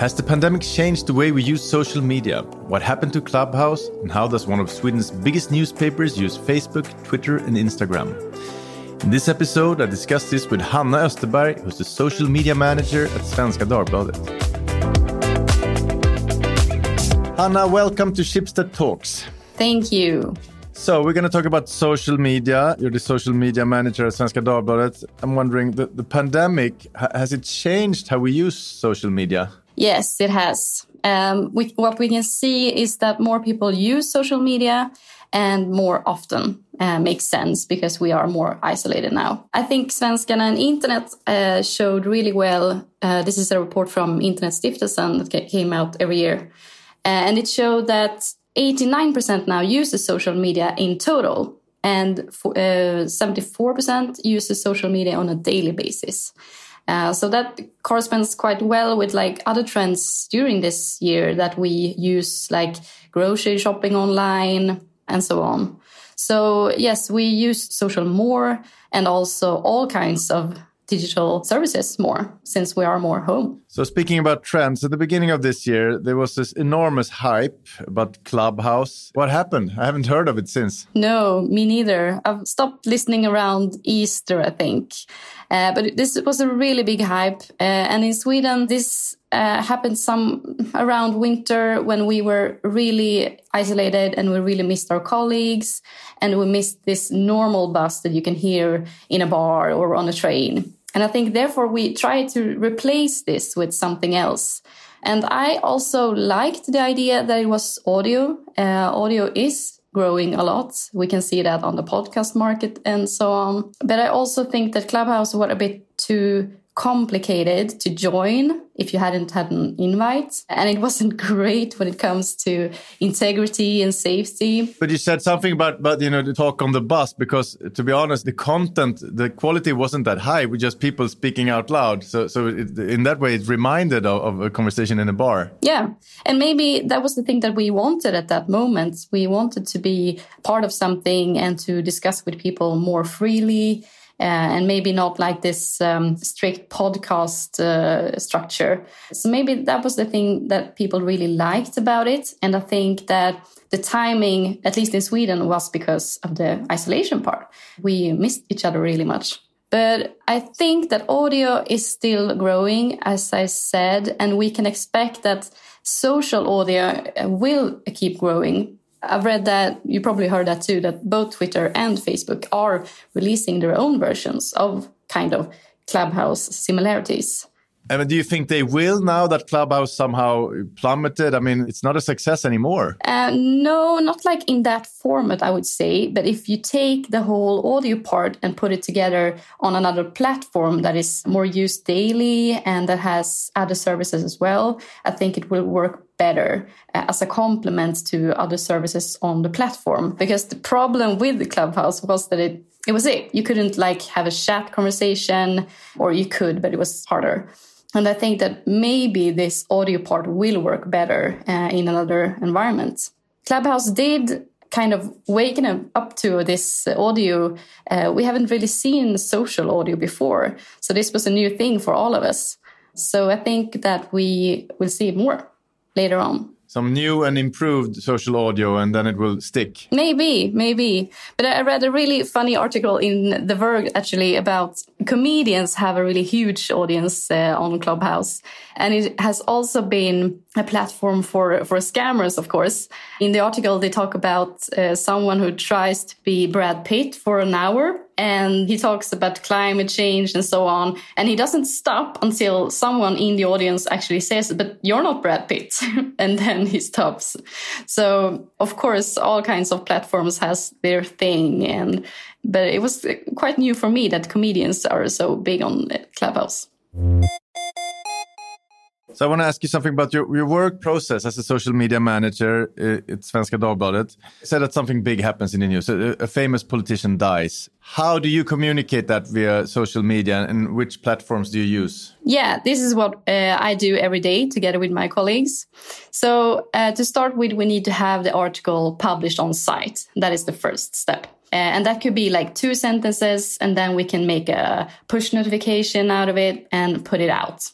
Has the pandemic changed the way we use social media? What happened to Clubhouse? And how does one of Sweden's biggest newspapers use Facebook, Twitter, and Instagram? In this episode, I discuss this with Hanna Österberg, who's the social media manager at Svenska Dagbladet. Hanna, welcome to Schibsted Talks. Thank you. So we're going to talk about social media. You're the social media manager at Svenska Dagbladet. I'm wondering, the, the pandemic, has it changed how we use social media? Yes, it has. Um, we, what we can see is that more people use social media and more often uh, makes sense because we are more isolated now. I think Svenskarna and Internet uh, showed really well. Uh, this is a report from Internet Internetstiftelsen that came out every year. Uh, and it showed that 89% now uses social media in total, and uh, 74% uses social media on a daily basis. Uh, so that corresponds quite well with like other trends during this year that we use like grocery shopping online and so on. So yes, we use social more and also all kinds of digital services more since we are more home. So, speaking about trends, at the beginning of this year, there was this enormous hype about Clubhouse. What happened? I haven't heard of it since. No, me neither. I've stopped listening around Easter, I think. Uh, but this was a really big hype. Uh, and in Sweden, this uh, happened some around winter when we were really isolated and we really missed our colleagues and we missed this normal buzz that you can hear in a bar or on a train. And I think therefore we try to replace this with something else. And I also liked the idea that it was audio. Uh, audio is growing a lot. We can see that on the podcast market and so on. But I also think that Clubhouse were a bit too complicated to join if you hadn't had an invite. And it wasn't great when it comes to integrity and safety. But you said something about, about you know, the talk on the bus, because to be honest, the content, the quality wasn't that high. We just people speaking out loud. So, so it, in that way, it reminded of, of a conversation in a bar. Yeah. And maybe that was the thing that we wanted at that moment. We wanted to be part of something and to discuss with people more freely and maybe not like this um, strict podcast uh, structure. So maybe that was the thing that people really liked about it. And I think that the timing, at least in Sweden, was because of the isolation part. We missed each other really much. But I think that audio is still growing, as I said, and we can expect that social audio will keep growing I've read that you probably heard that too that both Twitter and Facebook are releasing their own versions of kind of Clubhouse similarities. I mean, do you think they will now that Clubhouse somehow plummeted? I mean, it's not a success anymore. Uh, no, not like in that format, I would say. But if you take the whole audio part and put it together on another platform that is more used daily and that has other services as well, I think it will work better uh, as a complement to other services on the platform. Because the problem with the Clubhouse was that it it was it. You couldn't like have a chat conversation, or you could, but it was harder. And I think that maybe this audio part will work better uh, in another environment. Clubhouse did kind of waken up to this audio. Uh, we haven't really seen social audio before. So this was a new thing for all of us. So I think that we will see more later on. Some new and improved social audio and then it will stick. Maybe maybe. But i read a really funny article in the verge actually about comedians have a really huge audience uh, on clubhouse. And it has also been a platform for for scammers of course. In the article they talk about uh, someone who tries to be brad pitt for an hour and he talks about climate change and so on. And he doesn't stop until someone in the audience actually says, But you're not Brad Pitt. and then he stops. So, of course, all kinds of platforms has their thing. And but it was quite new for me that comedians are so big on Clubhouse. So I want to ask you something about your, your work process as a social media manager at Svenska Dagbladet. You said that something big happens in the news. A, a, famous politician dies. How do you communicate that via social media and which platforms do you use? Yeah, this is what uh, I do every day together with my colleagues. So uh, to start with, we need to have the article published on site. That is the first step. Uh, and that could be like two sentences, and then we can make a push notification out of it and put it out.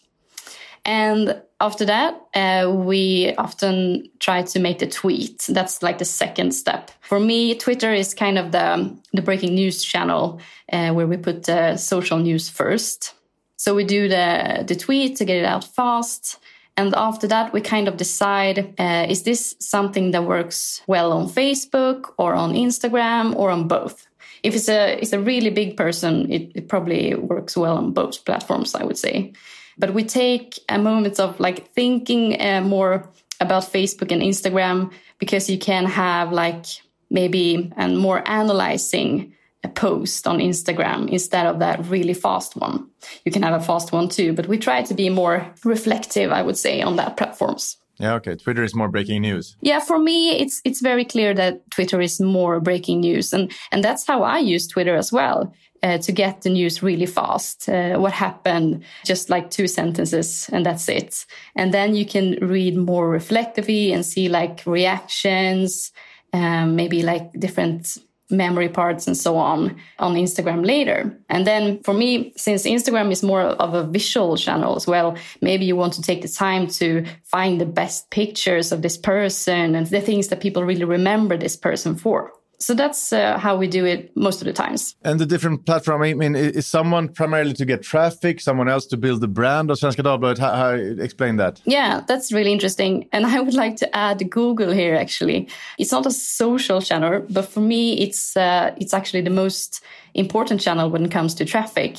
And after that, uh, we often try to make the tweet. That's like the second step. For me, Twitter is kind of the, the breaking news channel uh, where we put the social news first. So we do the, the tweet to get it out fast. And after that, we kind of decide uh, is this something that works well on Facebook or on Instagram or on both? If it's a, it's a really big person, it, it probably works well on both platforms, I would say. But we take a moment of like thinking uh, more about Facebook and Instagram because you can have like maybe and more analyzing a post on Instagram instead of that really fast one. You can have a fast one too, but we try to be more reflective, I would say, on that platforms. Yeah, okay. Twitter is more breaking news. Yeah, for me, it's it's very clear that Twitter is more breaking news, and and that's how I use Twitter as well uh, to get the news really fast. Uh, what happened? Just like two sentences, and that's it. And then you can read more reflectively and see like reactions, um, maybe like different memory parts and so on on Instagram later. And then for me, since Instagram is more of a visual channel as well, maybe you want to take the time to find the best pictures of this person and the things that people really remember this person for. So that's uh, how we do it most of the times. And the different platform, I mean, is someone primarily to get traffic, someone else to build the brand of Svenska Dagbladet? How, how, explain that? Yeah, that's really interesting. And I would like to add Google here, actually. It's not a social channel, but for me, it's, uh, it's actually the most important channel when it comes to traffic.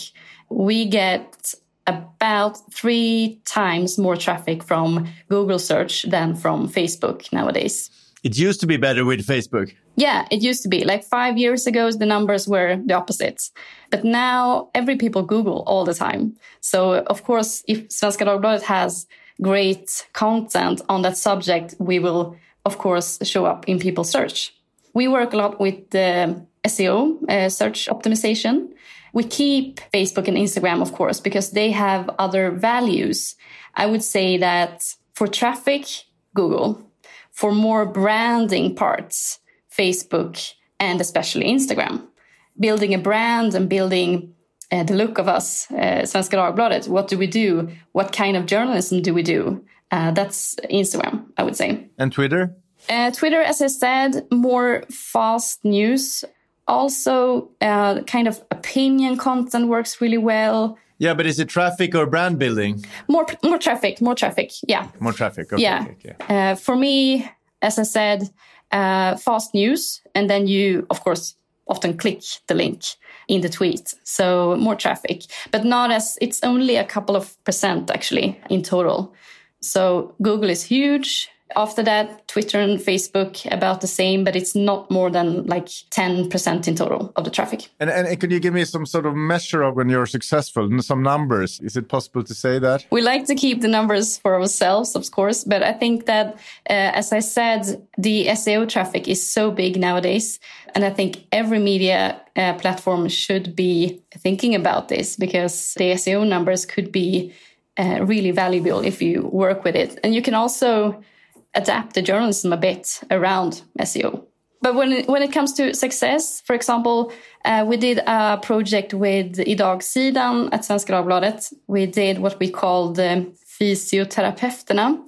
We get about three times more traffic from Google search than from Facebook nowadays. It used to be better with Facebook. Yeah, it used to be. Like five years ago, the numbers were the opposite. But now every people Google all the time. So of course, if Svenska Dagbladet has great content on that subject, we will of course show up in people's search. We work a lot with the SEO, uh, search optimization. We keep Facebook and Instagram, of course, because they have other values. I would say that for traffic, Google. For more branding parts, Facebook, and especially Instagram. Building a brand and building uh, the look of us, uh, Svenska Dagbladet. What do we do? What kind of journalism do we do? Uh, that's Instagram, I would say. And Twitter? Uh, Twitter, as I said, more fast news. Also, uh, kind of opinion content works really well. Yeah, but is it traffic or brand building? More, more traffic, more traffic. Yeah. More traffic. Okay, yeah. Okay, okay. Uh, for me, as I said, uh, fast news, and then you, of course, often click the link in the tweet. So more traffic, but not as it's only a couple of percent actually in total. So Google is huge. After that, Twitter and Facebook about the same, but it's not more than like 10% in total of the traffic. And, and could you give me some sort of measure of when you're successful, some numbers? Is it possible to say that? We like to keep the numbers for ourselves, of course, but I think that, uh, as I said, the SEO traffic is so big nowadays. And I think every media uh, platform should be thinking about this because the SEO numbers could be uh, really valuable if you work with it. And you can also adapt the journalism a bit around SEO. But when it, when it comes to success, for example, uh, we did a project with Idagsidan at Svenska Dagbladet. We did what we called um, Fysioterapeuterna,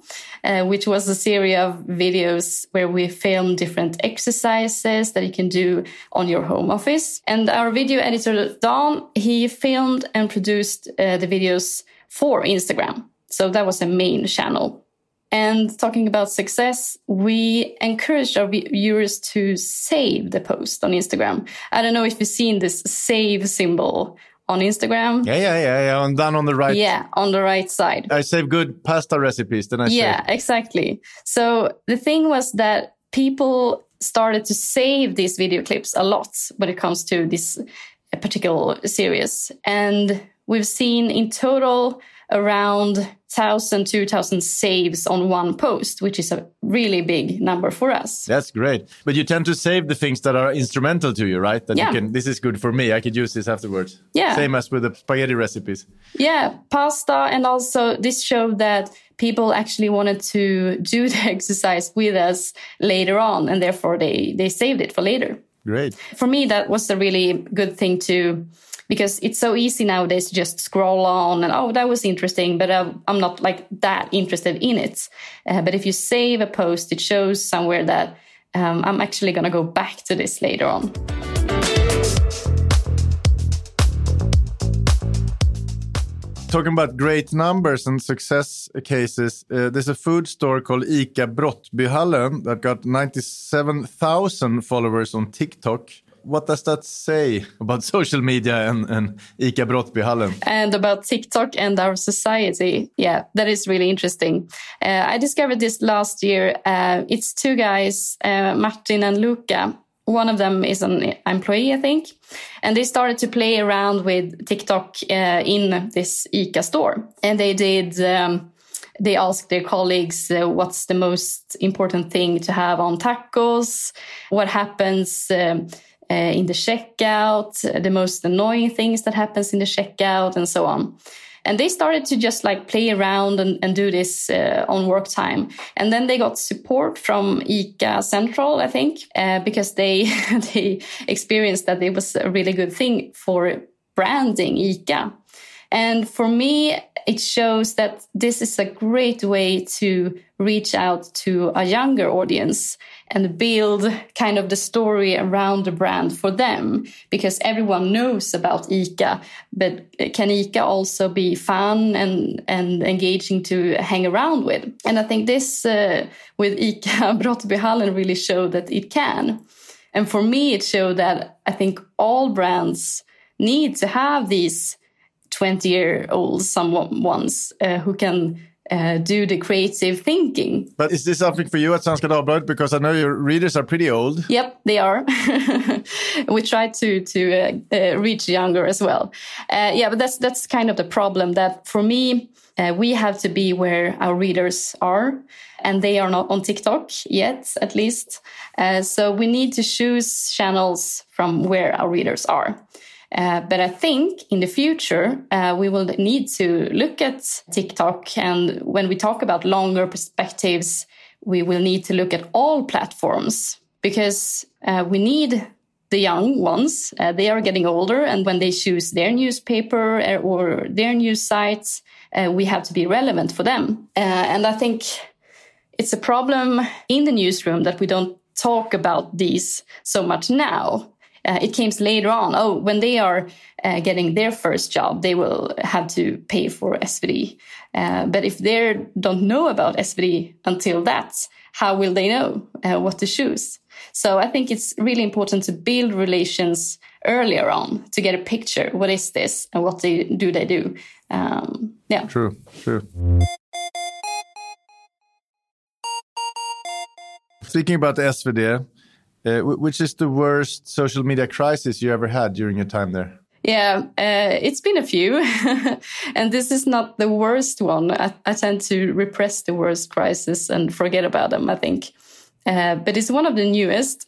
uh, which was a series of videos where we filmed different exercises that you can do on your home office. And our video editor, Don, he filmed and produced uh, the videos for Instagram. So that was a main channel. And talking about success, we encourage our viewers to save the post on Instagram. I don't know if you've seen this save symbol on Instagram. Yeah, yeah, yeah, yeah. And down on the right. Yeah, on the right side. I save good pasta recipes. Then I yeah, save. exactly. So the thing was that people started to save these video clips a lot when it comes to this particular series, and we've seen in total around 1,000, 2,000 saves on one post, which is a really big number for us. That's great. But you tend to save the things that are instrumental to you, right? That yeah. you can, this is good for me. I could use this afterwards. Yeah. Same as with the spaghetti recipes. Yeah, pasta. And also, this showed that people actually wanted to do the exercise with us later on. And therefore, they, they saved it for later. Great. For me, that was a really good thing to because it's so easy nowadays to just scroll on and oh that was interesting but uh, i'm not like that interested in it uh, but if you save a post it shows somewhere that um, i'm actually going to go back to this later on Talking about great numbers and success cases, uh, there's a food store called Ica Brottbyhallen that got 97,000 followers on TikTok. What does that say about social media and, and Ica Brottbyhallen? And about TikTok and our society. Yeah, that is really interesting. Uh, I discovered this last year. Uh, it's two guys, uh, Martin and Luca one of them is an employee, I think, and they started to play around with TikTok uh, in this ICA store, and they did. Um, they asked their colleagues uh, what's the most important thing to have on tacos, what happens um, uh, in the checkout, the most annoying things that happens in the checkout, and so on. And they started to just like play around and, and do this uh, on work time. And then they got support from ica central i think uh, because they they experienced that it was a really good thing for branding ica. And for me it shows that this is a great way to reach out to a younger audience and build kind of the story around the brand for them because everyone knows about ICA, but can ICA also be fun and, and engaging to hang around with? And I think this uh, with ICA Brottbyhallen really showed that it can. And for me, it showed that I think all brands need to have these 20 year olds, some ones uh, who can uh, do the creative thinking. But is this something for you at Svenska Dagbladet? Because I know your readers are pretty old. Yep, they are. we try to to uh, uh, reach younger as well. Uh, yeah, but that's that's kind of the problem. That for me, uh, we have to be where our readers are, and they are not on TikTok yet, at least. Uh, so we need to choose channels from where our readers are. Uh, but I think in the future, uh, we will need to look at TikTok. And when we talk about longer perspectives, we will need to look at all platforms because uh, we need the young ones. Uh, they are getting older. And when they choose their newspaper uh, or their news sites, we have to be relevant for them. and I think it's a problem in the newsroom that we don't talk about these so much now uh, it comes later on. Oh, when they are uh, getting their first job, they will have to pay for SVD. Uh, but if they don't know about SVD until that, how will they know uh, what to choose? So I think it's really important to build relations earlier on to get a picture. What is this, and what they, do they do? Um, yeah, true, true. Speaking about the SVD, uh, which is the worst social media crisis you ever had during your time there? Yeah, uh, it's been a few. and this is not the worst one. I, I, tend to repress the worst crisis and forget about them, I think. Uh, but it's one of the newest.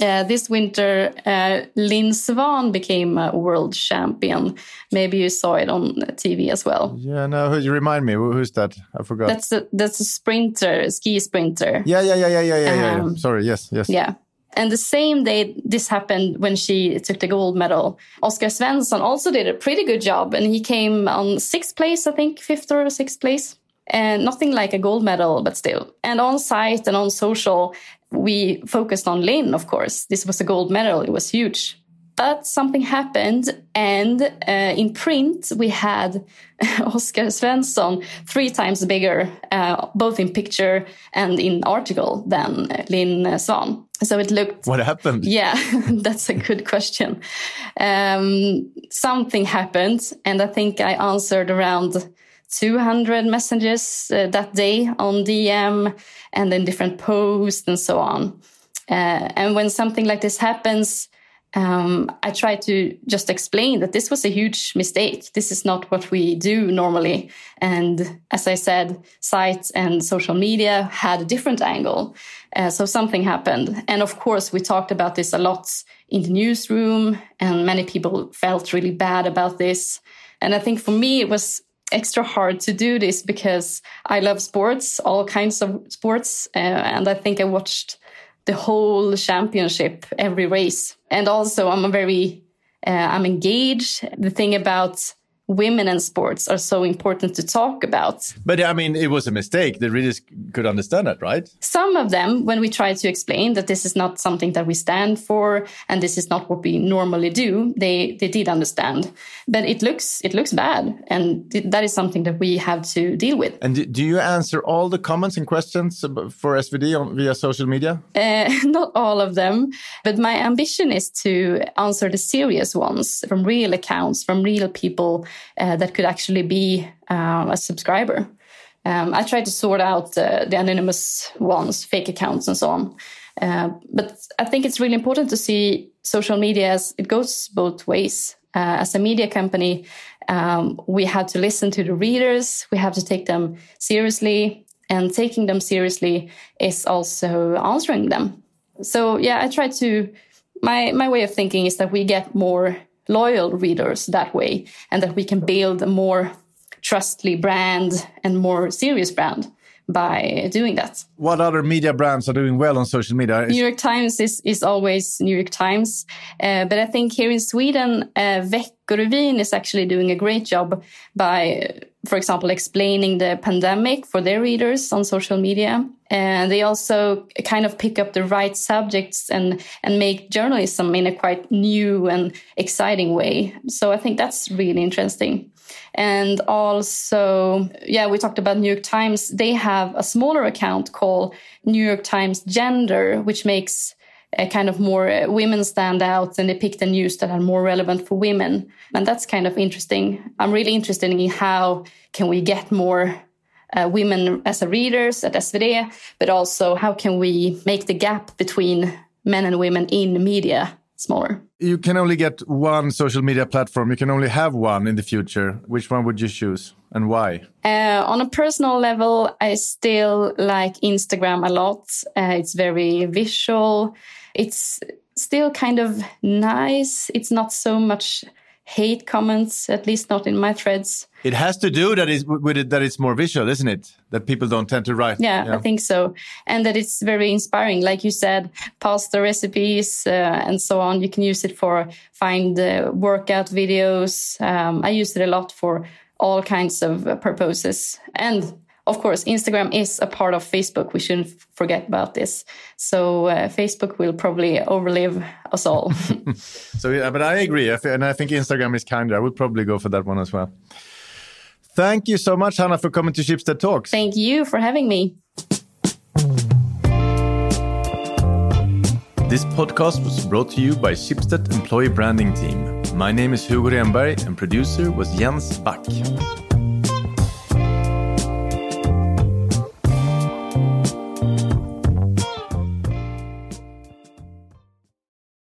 Uh, this winter, uh, Linn Svahn became a world champion. Maybe you saw it on TV as well. Yeah, no, you remind me. Who's that? I forgot. That's a, that's a sprinter, ski sprinter. Yeah, yeah, yeah, yeah, yeah, yeah. Um, yeah. Sorry, yes, yes. Yeah, and the same day this happened when she took the gold medal, Oskar Svensson also did a pretty good job and he came on sixth place, I think, fifth or sixth place. And nothing like a gold medal, but still. And on site and on social, we focused on Linn, of course. This was a gold medal, it was huge. But something happened, and uh, in print, we had oskar Svensson three times bigger, uh, both in picture and in article, than Linn Svahn. So it looked. What happened? Yeah, that's a good question. Um, something happened, and I think I answered around 200 messages uh, that day on DM and then different posts and so on. Uh, and when something like this happens, um, I try to just explain that this was a huge mistake. This is not what we do normally. And as I said, sites and social media had a different angle. Uh, so something happened. And of course, we talked about this a lot in the newsroom, and many people felt really bad about this. And I think for me, it was extra hard to do this because I love sports, all kinds of sports. Uh, and I think I watched the whole championship, every race. And also, I'm a very Uh, I'm engaged. The thing about women and sports are so important to talk about. But I mean, it was a mistake. The readers could understand that, right? Some of them, when we tried to explain that this is not something that we stand for and this is not what we normally do, they they did understand. But it looks it looks bad, and that is something that we have to deal with. And do you answer all the comments and questions for SvD on, via social media? Uh, not all of them, but my ambition is to answer the serious ones from real accounts, from real people uh, that could actually be um, a subscriber. Um, I try to sort out uh, the anonymous ones, fake accounts, and so on. Uh, but I think it's really important to see social media as it goes both ways. Uh, as a media company, um, we have to listen to the readers, we have to take them seriously, and taking them seriously is also answering them. So, yeah, I try to. My, my way of thinking is that we get more loyal readers that way and that we can build a more trustly brand and more serious brand by doing that. What other media brands are doing well on social media? New York Times is, is always New York Times. Uh, but I think here in Sweden, uh, Veckorevyn is actually doing a great job by, for example, explaining the pandemic for their readers on social media. And they also kind of pick up the right subjects and, and make journalism in a quite new and exciting way. So I think that's really interesting. And also, yeah, we talked about New York Times. They have a smaller account called New York Times Gender, which makes a kind of more uh, women stand out and they pick the news that are more relevant for women. And that's kind of interesting. I'm really interested in how can we get more uh, women as a readers at SvD, but also how can we make the gap between men and women in media smaller. You can only get one social media platform. You can only have one in the future. Which one would you choose and why? Uh, on a personal level, I still like Instagram a lot. Uh, it's very visual. It's still kind of nice. It's not so much hate comments, at least not in my threads. It has to do that is with it that it's more visual, isn't it? That people don't tend to write. Yeah, yeah. I think so, and that it's very inspiring. Like you said, pasta recipes uh, and so on. You can use it for find uh, workout videos. Um, I use it a lot for all kinds of uh, purposes, and of course, Instagram is a part of Facebook. We shouldn't forget about this. So uh, Facebook will probably overlive us all. so, yeah, but I agree, and I think Instagram is kinder. I would probably go for that one as well. Thank you so much, Hanna, for coming to Schibsted Talks. Thank you for having me. This podcast was brought to you by Schibsted Employee Branding Team. My name is Hugo Renberg, and producer was Jens Back.